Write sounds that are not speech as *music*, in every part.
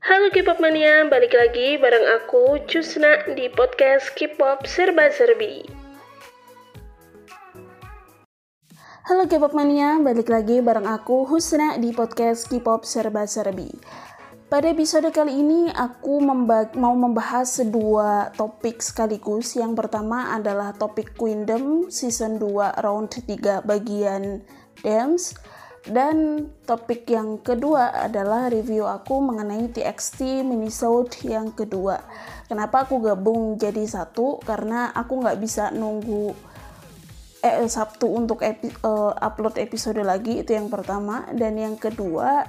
Halo K-pop mania, balik lagi bareng aku Cusna di podcast K-pop Serba Serbi. Halo K-pop mania, balik lagi bareng aku Husna di podcast K-pop Serba Serbi. Pada episode kali ini aku memba mau membahas dua topik sekaligus. Yang pertama adalah topik Queendom season 2 round 3 bagian dance dan topik yang kedua adalah review aku mengenai TXT minisode yang kedua. Kenapa aku gabung jadi satu? Karena aku nggak bisa nunggu eh, Sabtu untuk epi, uh, upload episode lagi itu yang pertama dan yang kedua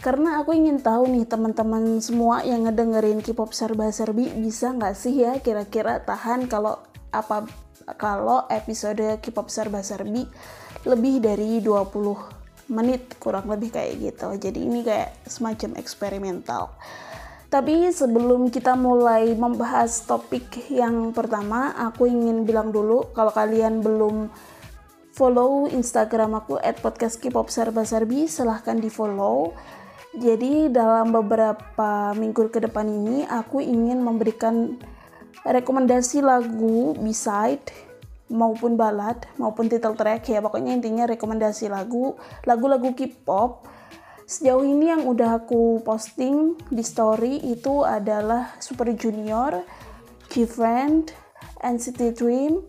karena aku ingin tahu nih teman-teman semua yang ngedengerin K-pop serba serbi bisa nggak sih ya kira-kira tahan kalau apa kalau episode K-pop serba serbi lebih dari 20 menit kurang lebih kayak gitu. Jadi ini kayak semacam eksperimental. Tapi sebelum kita mulai membahas topik yang pertama aku ingin bilang dulu kalau kalian belum follow Instagram aku at podcast K-pop serba serbi silahkan di follow jadi dalam beberapa minggu ke depan ini aku ingin memberikan rekomendasi lagu beside maupun balad maupun title track ya pokoknya intinya rekomendasi lagu lagu-lagu K-pop sejauh ini yang udah aku posting di story itu adalah Super Junior, G-Friend, NCT Dream,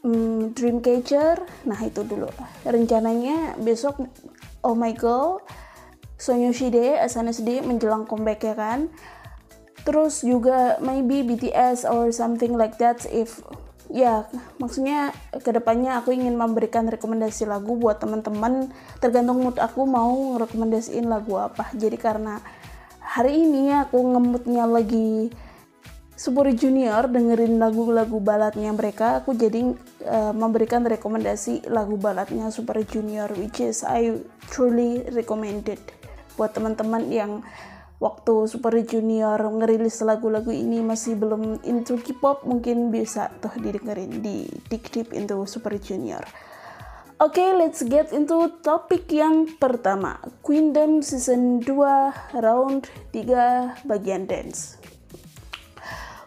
um, Dreamcatcher. Nah itu dulu. Rencananya besok Oh My Girl, Sonyoshide, SNSD menjelang comeback ya kan. Terus juga maybe BTS or something like that if ya maksudnya ke depannya aku ingin memberikan rekomendasi lagu buat teman-teman. Tergantung mood aku mau rekomendasiin lagu apa. Jadi karena hari ini aku ngemutnya lagi Super Junior dengerin lagu-lagu baladnya mereka aku jadi uh, memberikan rekomendasi lagu baladnya Super Junior which is I truly recommended buat teman-teman yang waktu Super Junior ngerilis lagu-lagu ini masih belum into K-pop mungkin bisa tuh didengerin di Dig Deep into Super Junior. Oke, okay, let's get into topik yang pertama. Queendom Season 2 Round 3 bagian dance.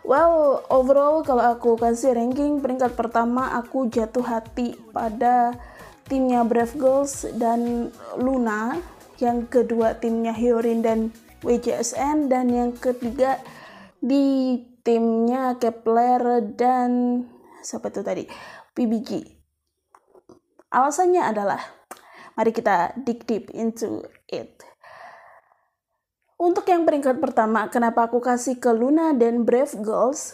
Well, overall kalau aku kasih ranking peringkat pertama aku jatuh hati pada timnya Brave Girls dan Luna. Yang kedua timnya Hyorin dan WJSN dan yang ketiga di timnya Kepler dan siapa itu tadi? PBG alasannya adalah mari kita dig deep into it. Untuk yang peringkat pertama kenapa aku kasih ke Luna dan Brave Girls?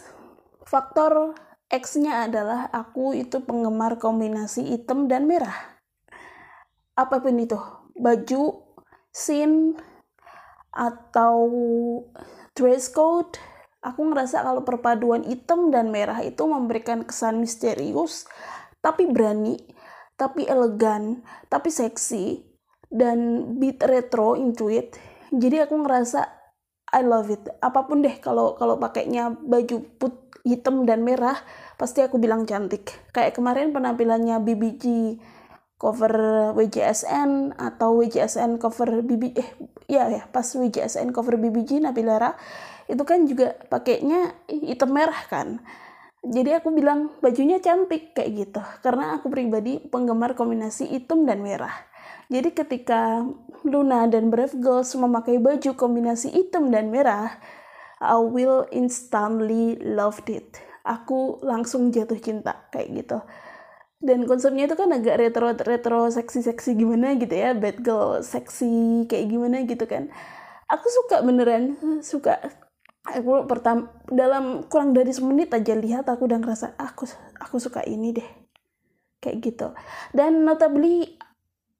Faktor X-nya adalah aku itu penggemar kombinasi hitam dan merah. Apa pun itu baju scene atau dress code. Aku ngerasa kalau perpaduan hitam dan merah itu memberikan kesan misterius tapi berani tapi elegan tapi seksi dan beat retro into it jadi aku ngerasa I love it. Apa pun deh kalau kalau pakainya baju put hitam dan merah pasti aku bilang cantik. Kayak kemarin penampilannya BBG cover WJSN atau WJSN cover BB eh ya ya pas WJSN cover BBG Nabilara itu kan juga pakainya hitam merah kan. Jadi aku bilang bajunya cantik kayak gitu. Karena aku pribadi penggemar kombinasi hitam dan merah. Jadi ketika Luna dan Brave Girls memakai baju kombinasi hitam dan merah I will instantly loved it. Aku langsung jatuh cinta kayak gitu dan konsepnya itu kan agak retro retro seksi seksi gimana gitu ya bad girl seksi kayak gimana gitu kan. Aku suka beneran suka. Aku pertama dalam kurang dari semenit aja lihat aku udah ngerasa aku aku suka ini deh. Kayak gitu. Dan notably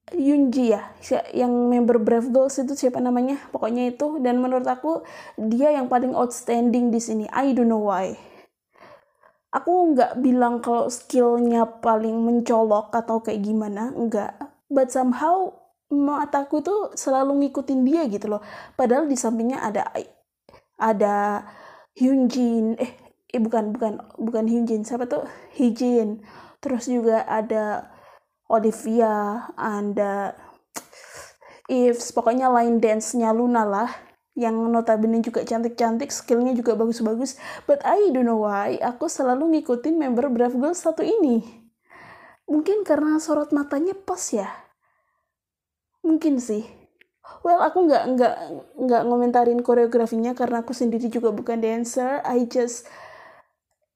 Yunji ya yang member Brave Girls itu siapa namanya? Pokoknya itu. Dan menurut aku dia yang paling outstanding di sini. I don't know why aku nggak bilang kalau skillnya paling mencolok atau kayak gimana enggak but somehow mataku tuh selalu ngikutin dia gitu loh. Padahal di sampingnya ada ada Hyunjin eh eh bukan bukan bukan Hyunjin siapa tuh? Hijin terus juga ada Olivia ada If pokoknya line dance-nya Luna lah yang notabene juga cantik-cantik, skillnya juga bagus-bagus. But I don't know why, aku selalu ngikutin member Brave Girls satu ini. Mungkin karena sorot matanya pas ya. Mungkin sih. Well, aku nggak nggak nggak ngomentarin koreografinya karena aku sendiri juga bukan dancer. I just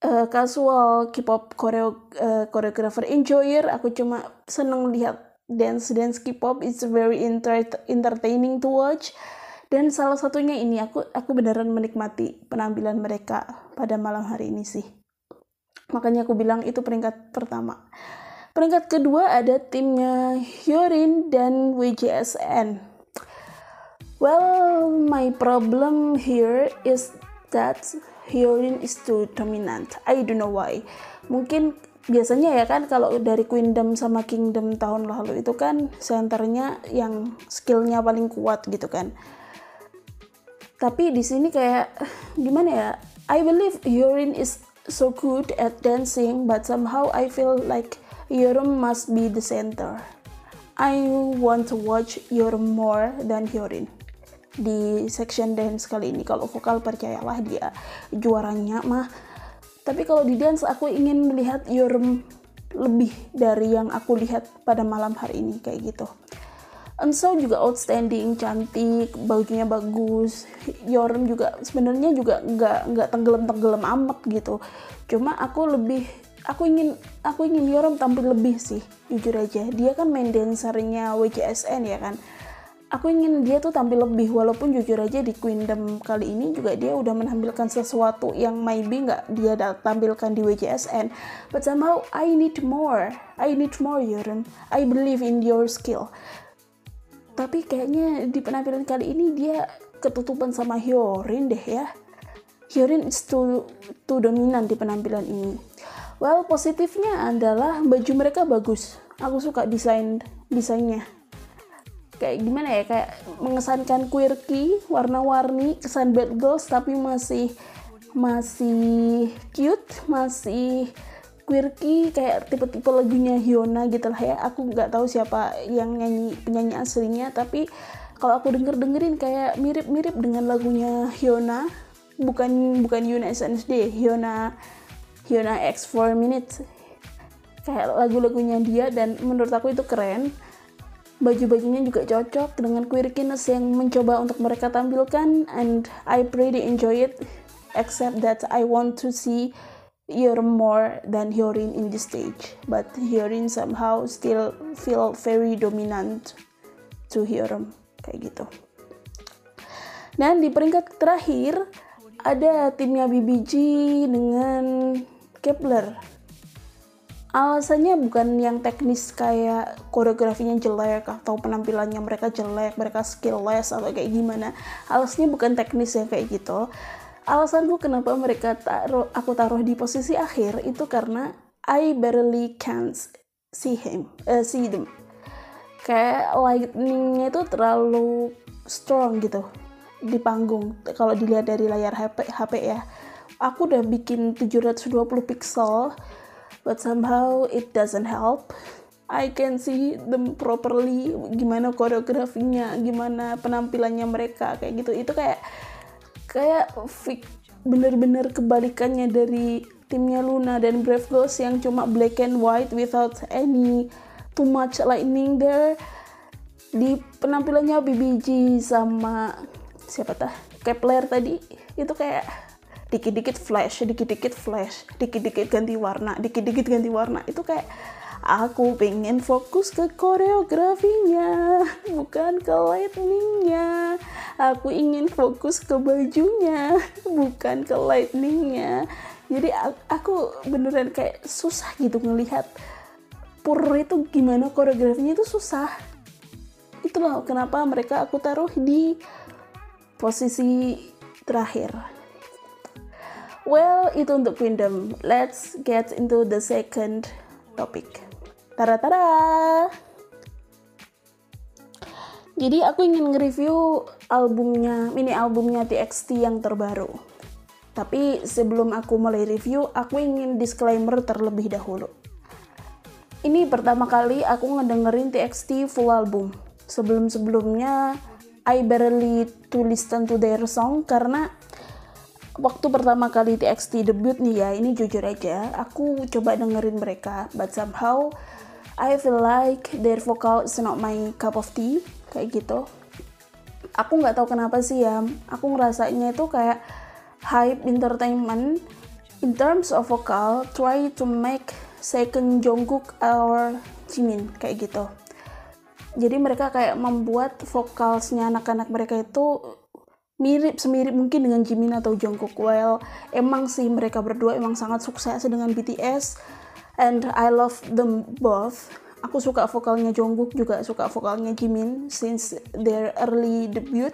uh, casual K-pop koreo uh, choreographer enjoyer. Aku cuma seneng lihat dance dance K-pop. It's very entertaining to watch dan salah satunya ini aku aku beneran menikmati penampilan mereka pada malam hari ini sih. Makanya aku bilang itu peringkat pertama. Peringkat kedua ada timnya Hyorin dan WJSN well my problem here is that Hyorin is too dominant. I don't know why. Mungkin biasanya ya kan kalau dari Queendom sama Kingdom tahun lalu itu kan senternya yang skillnya paling kuat gitu kan tapi di sini kayak gimana ya? I believe Yorin is so good at dancing but somehow I feel like Yorin must be the center. I want to watch Yorin more than Yorin di section dance kali ini. Kalau vokal percayalah dia. Juaranya mah. Tapi kalau di dance aku ingin melihat Yorim lebih dari yang aku lihat pada malam hari ini. Kayak gitu Enso juga outstanding, cantik, bajunya bagus. Yorem juga sebenarnya juga nggak nggak tenggelam tenggelam amat gitu. Cuma aku lebih aku ingin aku ingin Yorem tampil lebih sih jujur aja. Dia kan main dancernya WJSN ya kan. Aku ingin dia tuh tampil lebih walaupun jujur aja di Queendom kali ini juga dia udah menampilkan sesuatu yang maybe nggak dia tampilkan di WJSN. But somehow I need more. I need more Yorem. I believe in your skill tapi kayaknya di penampilan kali ini dia ketutupan sama Hyorin deh ya. Hyorin is too, too dominan di penampilan ini. Well positifnya adalah baju mereka bagus. Aku suka desain desainnya. Kayak gimana ya kayak mengesankan quirky warna-warni kesan bad girls tapi masih masih cute masih quirky kayak tipe-tipe lagunya Hyuna gitu lah ya. Aku nggak tahu siapa yang nyanyi penyanyi aslinya tapi kalau aku denger dengerin kayak mirip-mirip dengan lagunya Hyuna. Bukan bukan Hyuna SNSD Hyuna Hyuna X 4 Minutes kayak lagu-lagunya dia dan menurut aku itu keren. Baju-bajunya juga cocok dengan quirkiness yang mencoba untuk mereka tampilkan and I pretty enjoy it except that I want to see you're more than Hyorin in this stage, but Hyorin somehow still feel very dominant to Hyorin kayak gitu. Dan di peringkat terakhir ada timnya BBG dengan Kepler. Alasannya bukan yang teknis kayak koreografinya jelek atau penampilannya mereka jelek, mereka skillless atau kayak gimana. Alasannya bukan teknis yang kayak gitu alasanku kenapa mereka taruh aku taruh di posisi akhir itu karena I barely can't see him uh, see them. Kayak lightningnya itu terlalu strong gitu di panggung. Kalau dilihat dari layar HP HP ya aku udah bikin 720 pixel but somehow it doesn't help. I can see them properly gimana koreografinya gimana penampilannya mereka kayak gitu. Itu kayak kayak bener-bener kebalikannya dari timnya Luna dan Brave Girls yang cuma black and white without any too much lightning there. Di penampilannya BBG sama siapa tah? Kepler tadi itu kayak dikit-dikit flash, dikit-dikit flash, dikit-dikit ganti warna, dikit-dikit ganti warna. Itu kayak Aku pengen fokus ke koreografinya, bukan ke lightningnya. Aku ingin fokus ke bajunya, bukan ke lightningnya. Jadi aku beneran kayak susah gitu ngelihat pur itu gimana koreografinya itu susah. Itulah kenapa mereka aku taruh di posisi terakhir. Well, itu untuk Kingdom. Let's get into the second topic. Tara-tara. Jadi aku ingin nge-review albumnya, mini albumnya TXT yang terbaru. Tapi sebelum aku mulai review, aku ingin disclaimer terlebih dahulu. Ini pertama kali aku ngedengerin TXT full album. Sebelum-sebelumnya I barely to listen to their song karena waktu pertama kali TXT debut nih ya ini jujur aja aku coba dengerin mereka but somehow I feel like their vocal is not my cup of tea kayak gitu. Aku nggak tahu kenapa sih ya. Aku ngerasanya itu kayak hype entertainment. In terms of vocal try to make second Jungkook or Jimin kayak gitu. Jadi mereka kayak membuat vokalsnya anak-anak mereka itu mirip semirip mungkin dengan Jimin atau Jungkook. Well, emang sih mereka berdua emang sangat sukses dengan BTS and I love them both. Aku suka vokalnya Jungkook juga suka vokalnya Jimin since their early debut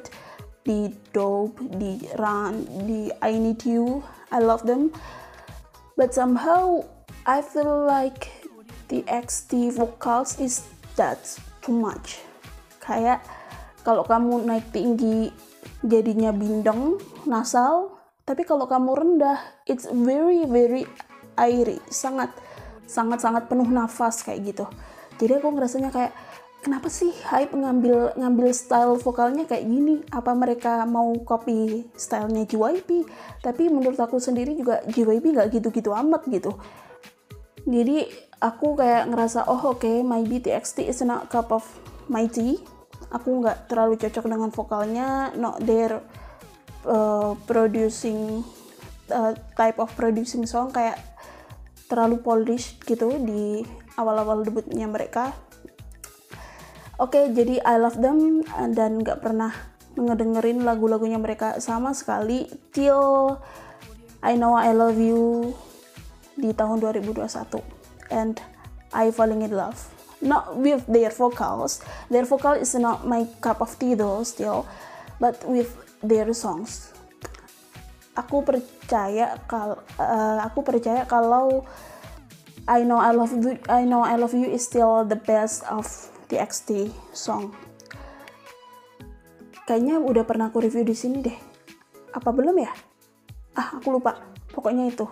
di Dope, di Run, di I Need You. I love them. But somehow I feel like the XT vocals is that too much. Kayak kalau kamu naik tinggi jadinya bindeng, nasal. Tapi kalau kamu rendah, it's very very airy, sangat sangat sangat penuh nafas kayak gitu. Jadi aku ngerasanya kayak kenapa sih hype ngambil ngambil style vokalnya kayak gini? Apa mereka mau copy stylenya JYP? Tapi menurut aku sendiri juga JYP nggak gitu-gitu amat gitu. Jadi aku kayak ngerasa oh oke okay, my BTXT is not cup of my tea aku nggak terlalu cocok dengan vokalnya not their uh, producing uh, type of producing song kayak terlalu polish gitu di awal-awal debutnya mereka. Oke okay, jadi I love them dan nggak pernah ngedengerin lagu-lagunya mereka sama sekali till I know I love you di tahun 2021 and I falling in love. Not with their vocals. Their vocal is not my cup of tea though still but with their songs aku percaya kal uh, aku percaya kalau I know I love you I know I love you is still the best of TXT song. Kayaknya udah pernah aku review di sini deh. Apa belum ya? Ah aku lupa. Pokoknya itu.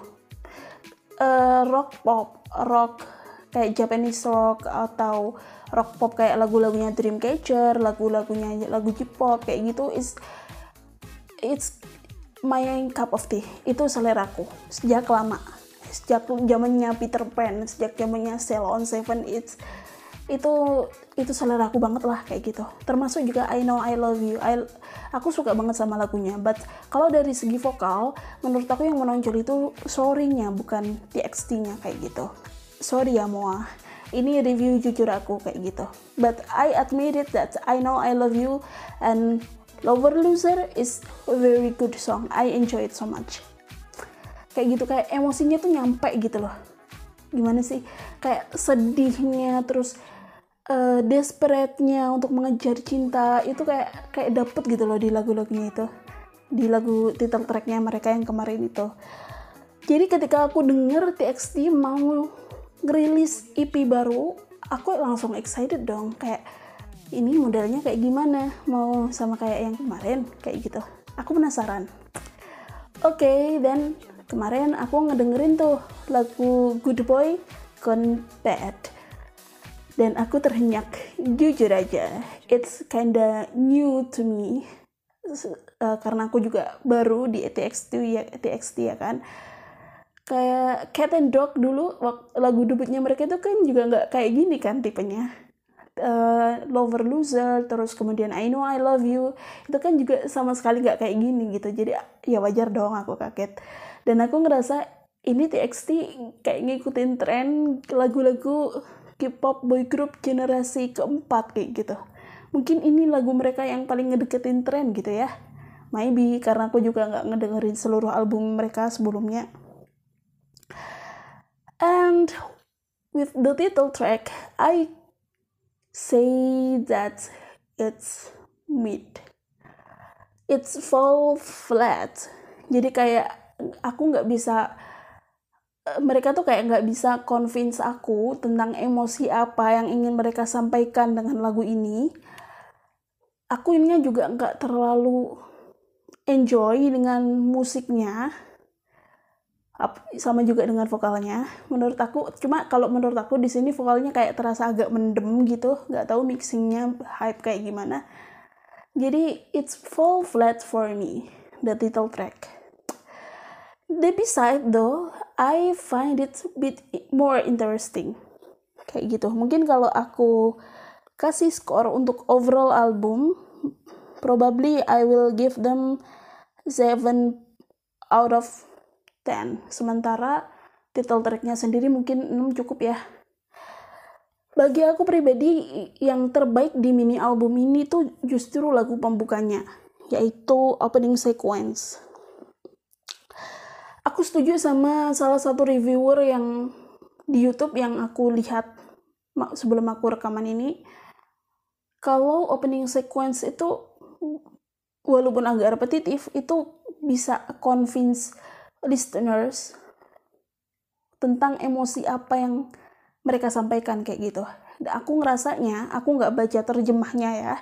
Uh, rock pop rock kayak Japanese rock atau rock pop kayak lagu-lagunya Dreamcatcher, lagu-lagunya lagu J-pop kayak gitu is it's my cup of tea. Itu selera aku sejak lama. Sejak zamannya Peter Pan, sejak zamannya Sail on Seven it's itu itu selera aku banget lah kayak gitu. Termasuk juga I Know I Love You. I, aku suka banget sama lagunya but kalau dari segi vokal menurut aku yang menonjol itu sorry-nya bukan TXT-nya kayak gitu. Sorry ya Moa ini review jujur aku kayak gitu. But I admit it that I know I love you and Lover Loser is a very good song. I enjoy it so much. Kayak gitu kayak emosinya tuh nyampe gitu loh. Gimana sih? Kayak sedihnya terus uh, desperate-nya untuk mengejar cinta itu kayak kayak dapet gitu loh di lagu-lagunya itu. Di lagu title tracknya mereka yang kemarin itu. Jadi ketika aku denger TXT mau ngerilis EP baru aku langsung excited dong. Kayak ini modelnya kayak gimana? Mau sama kayak yang kemarin? Kayak gitu. Aku penasaran. Oke okay, dan kemarin aku ngedengerin tuh lagu Good Boy Gone Bad. Dan aku terhenyak jujur aja it's kinda new to me. Uh, karena aku juga baru di TXT ya TXT ya kan? Kayak Cat and Dog dulu lagu debutnya mereka itu kan juga nggak kayak gini kan tipenya uh, Lover Loser terus kemudian I Know I Love You. Itu kan juga sama sekali nggak kayak gini gitu. Jadi ya wajar dong aku kaget. Dan aku ngerasa ini TXT kayak ngikutin tren lagu-lagu K-pop boy group generasi keempat kayak gitu. Mungkin ini lagu mereka yang paling ngedeketin tren gitu ya. Maybe karena aku juga nggak ngedengerin seluruh album mereka sebelumnya. And with the title track, I say that it's mid. It's fall flat. Jadi kayak aku nggak bisa eh, mereka tuh kayak nggak bisa convince aku tentang emosi apa yang ingin mereka sampaikan dengan lagu ini. Aku ininya juga nggak terlalu enjoy dengan musiknya sama juga dengan vokalnya. Menurut aku cuma kalau menurut aku di sini vokalnya kayak terasa agak mendem gitu. Nggak tahu mixingnya hype kayak gimana. Jadi it's fall flat for me the title track. The beside though I find it a bit more interesting. Kayak gitu. Mungkin kalau aku kasih skor untuk overall album probably I will give them 7 out of 10 sementara title tracknya sendiri mungkin 6 cukup ya. Bagi aku pribadi yang terbaik di mini album ini tuh justru lagu pembukanya yaitu opening sequence. Aku setuju sama salah satu reviewer yang di YouTube yang aku lihat sebelum aku rekaman ini. Kalau opening sequence itu walaupun agak repetitif itu bisa convince listeners tentang emosi apa yang mereka sampaikan kayak gitu. Aku ngerasanya, aku nggak baca terjemahnya ya.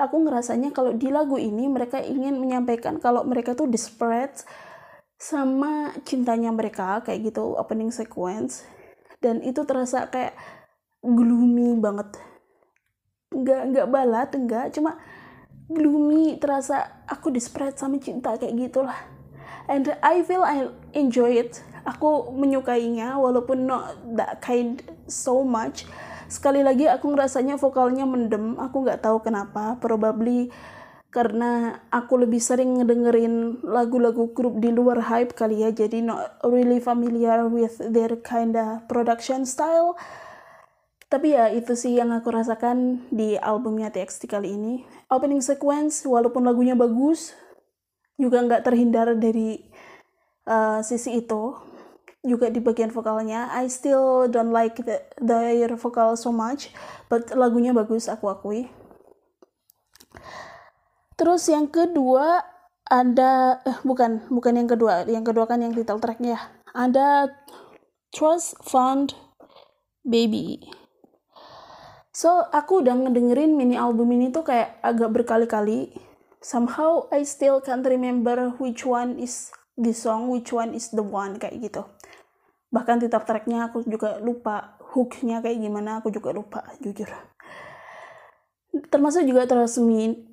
Aku ngerasanya kalau di lagu ini mereka ingin menyampaikan kalau mereka tuh desperate sama cintanya mereka kayak gitu opening sequence dan itu terasa kayak gloomy banget nggak nggak balat enggak cuma gloomy terasa aku desperate sama cinta kayak gitulah and I feel I enjoy it. Aku menyukainya walaupun not that kind so much. Sekali lagi aku ngerasanya vokalnya mendem. Aku nggak tahu kenapa. Probably karena aku lebih sering ngedengerin lagu-lagu grup di luar hype kali ya. Jadi not really familiar with their kinda production style. Tapi ya itu sih yang aku rasakan di albumnya TXT kali ini. Opening sequence walaupun lagunya bagus juga nggak terhindar dari uh, sisi itu juga di bagian vokalnya. I still don't like the, their vocal so much but lagunya bagus aku akui. Terus yang kedua ada eh, bukan bukan yang kedua. Yang kedua kan yang title tracknya ada Trust Fund Baby. So aku udah ngedengerin mini album ini tuh kayak agak berkali-kali somehow I still can't remember which one is the song which one is the one kayak gitu. Bahkan title tracknya aku juga lupa hooknya kayak gimana aku juga lupa jujur. Termasuk juga terus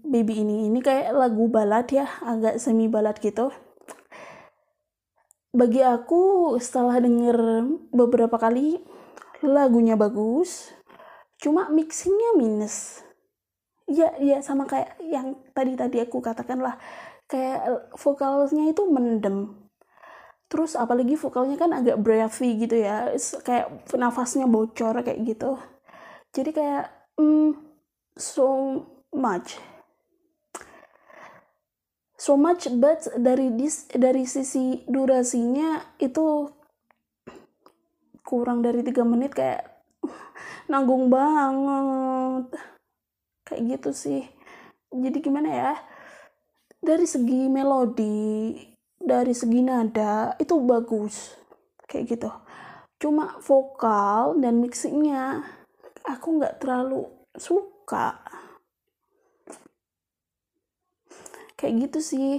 baby ini. Ini kayak lagu balad ya agak semi balad gitu. Bagi aku setelah denger beberapa kali lagunya bagus cuma mixingnya minus ya ya sama kayak yang tadi tadi aku katakan lah kayak vokalnya itu mendem. Terus apalagi vokalnya kan agak breathy gitu ya kayak nafasnya bocor kayak gitu. Jadi kayak mm, so much. So much but dari dis dari sisi durasinya itu kurang dari tiga menit kayak *laughs* nanggung banget kayak gitu sih. Jadi gimana ya dari segi melodi dari segi nada itu bagus kayak gitu. Cuma vokal dan mixingnya aku nggak terlalu suka. Kayak gitu sih.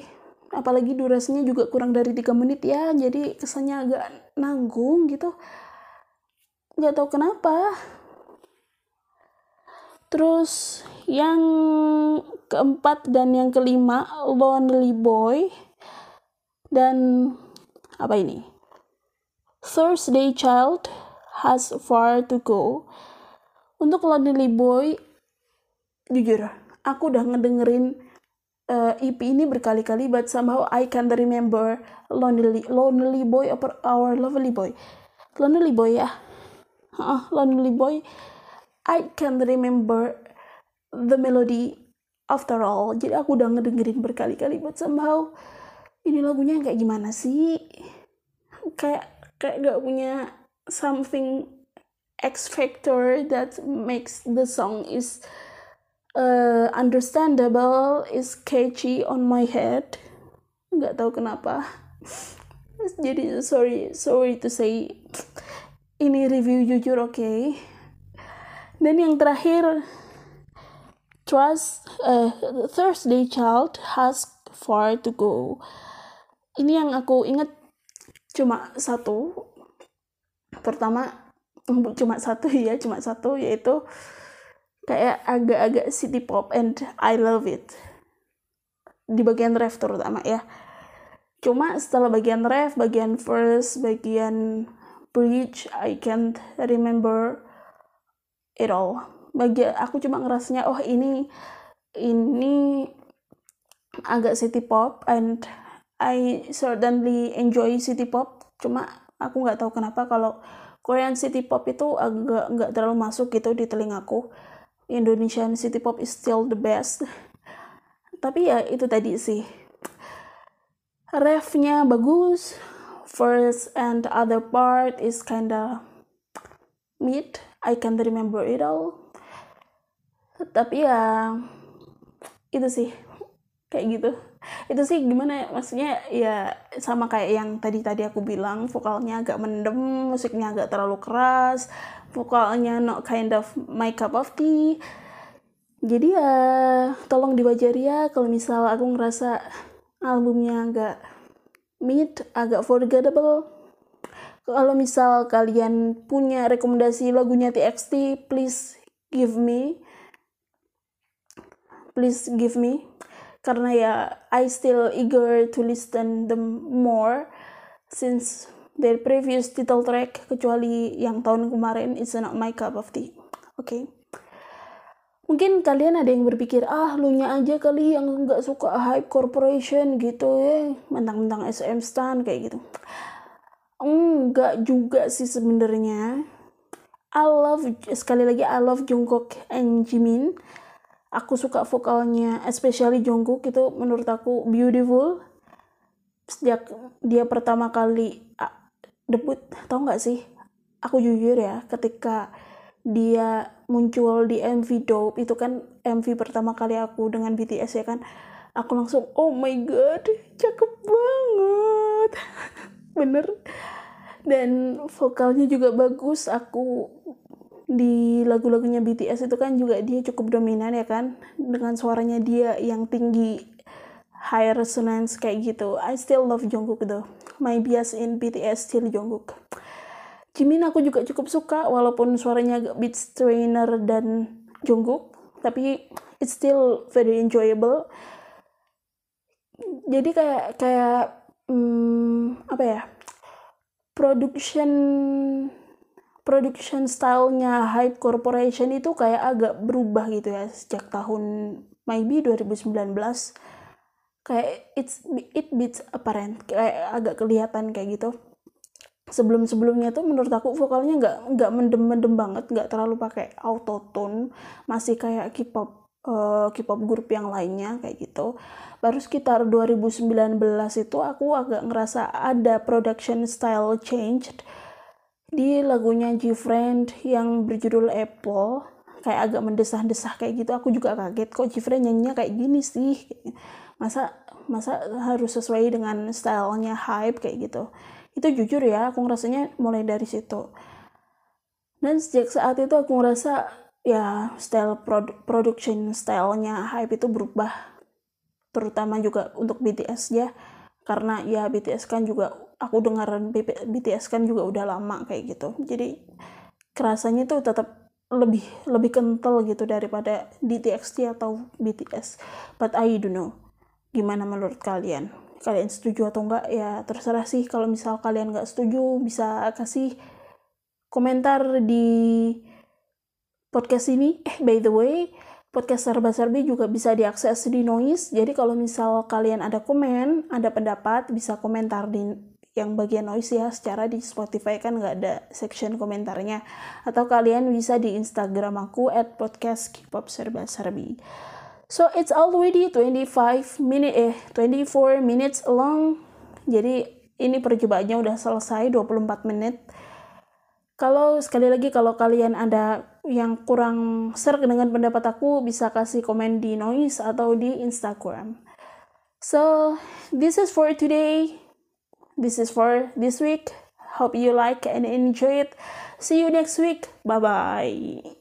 Apalagi durasinya juga kurang dari tiga menit ya jadi kesannya agak nanggung gitu. Nggak tahu kenapa. Terus yang keempat dan yang kelima Lonely Boy dan apa ini? Thursday Child has far to go. Untuk Lonely Boy, jujur, aku udah ngedengerin uh, eh, EP ini berkali-kali, but somehow I can't remember Lonely Lonely Boy or Our Lovely Boy. Lonely Boy ya, uh, Lonely Boy. I can't remember the melody after all. Jadi aku udah ngedengerin berkali-kali, but somehow ini lagunya kayak gimana sih kayak kayak gak punya something X factor that makes the song is uh, understandable is catchy on my head nggak tahu kenapa *laughs* jadi sorry sorry to say ini review jujur oke okay. dan yang terakhir trust uh, Thursday Child has far to go. Ini yang aku inget cuma satu. Pertama *laughs* cuma satu ya cuma satu yaitu kayak agak-agak city pop and I love it. Di bagian ref terutama ya. Cuma setelah bagian ref bagian first bagian bridge I can't remember it all bagi aku cuma ngerasanya oh ini ini agak city pop and I certainly enjoy city pop. Cuma aku nggak tahu kenapa kalau Korean city pop itu agak nggak terlalu masuk gitu di telingaku Indonesian city pop is still the best. *laughs* Tapi ya itu tadi sih. Refnya bagus first and other part is kinda mid. I can't remember it all tapi ya itu sih. Kayak gitu. Itu sih gimana ya maksudnya ya sama kayak yang tadi tadi aku bilang vokalnya agak mendem musiknya agak terlalu keras vokalnya not kind of my cup of tea. Jadi ya tolong diwajari ya kalau misal aku ngerasa albumnya agak mid agak forgettable. Kalau misal kalian punya rekomendasi lagunya TXT please give me please give me. Karena ya I still eager to listen them more since their previous title track kecuali yang tahun kemarin it's not my cup of tea. Oke. Okay? mungkin kalian ada yang berpikir ah lu nya aja kali yang nggak suka hype corporation gitu ya. Mentang-mentang SM stan kayak gitu. Enggak juga sih sebenarnya. I love sekali lagi I love Jungkook and Jimin aku suka vokalnya especially Jungkook itu menurut aku beautiful. Sejak dia pertama kali debut tau nggak sih? Aku jujur ya ketika dia muncul di MV Dope itu kan MV pertama kali aku dengan BTS ya kan aku langsung oh my god cakep banget. *laughs* Bener. Dan vokalnya juga bagus aku di lagu-lagunya BTS itu kan juga dia cukup dominan ya kan? Dengan suaranya dia yang tinggi high resonance kayak gitu. I still love Jungkook though. My bias in BTS still Jungkook. Jimin aku juga cukup suka walaupun suaranya agak beat strainer dan Jungkook tapi it's still very enjoyable. Jadi kayak kayak hmm, apa ya? Production production stylenya Hype Corporation itu kayak agak berubah gitu ya sejak tahun maybe 2019 kayak it's it beats apparent kayak agak kelihatan kayak gitu. Sebelum sebelumnya tuh menurut aku vokalnya nggak nggak mendem mendem banget nggak terlalu pakai autotune masih kayak K-pop uh, K-pop grup yang lainnya kayak gitu. Baru sekitar 2019 itu aku agak ngerasa ada production style change di lagunya Gfriend yang berjudul Apple kayak agak mendesah-desah kayak gitu aku juga kaget kok Gfriend nyanyinya kayak gini sih? Masa masa harus sesuai dengan stylenya hype kayak gitu? Itu jujur ya aku ngerasanya mulai dari situ. Dan sejak saat itu aku ngerasa ya style produ production stylenya hype itu berubah. Terutama juga untuk BTS ya karena ya BTS kan juga aku dengaran BTS kan juga udah lama kayak gitu. Jadi kerasanya tuh tetap lebih lebih kental gitu daripada TXT atau BTS but I don't know gimana menurut kalian. Kalian setuju atau enggak? Ya terserah sih. Kalau misal kalian nggak setuju bisa kasih komentar di podcast ini. Eh by the way podcast serba serbi juga bisa diakses di noise. Jadi kalau misal kalian ada komen ada pendapat bisa komentar di yang bagian noise ya secara di Spotify kan nggak ada section komentarnya. Atau kalian bisa di Instagram aku at podcast K-pop serba serbi. So it's already 25 minute eh 24 minutes long. Jadi ini percobaannya udah selesai 24 menit. Kalau sekali lagi kalau kalian ada yang kurang serk dengan pendapat aku bisa kasih komen di noise atau di Instagram. So this is for today this is for this week. Hope you like and enjoy it. See you next week. Bye bye.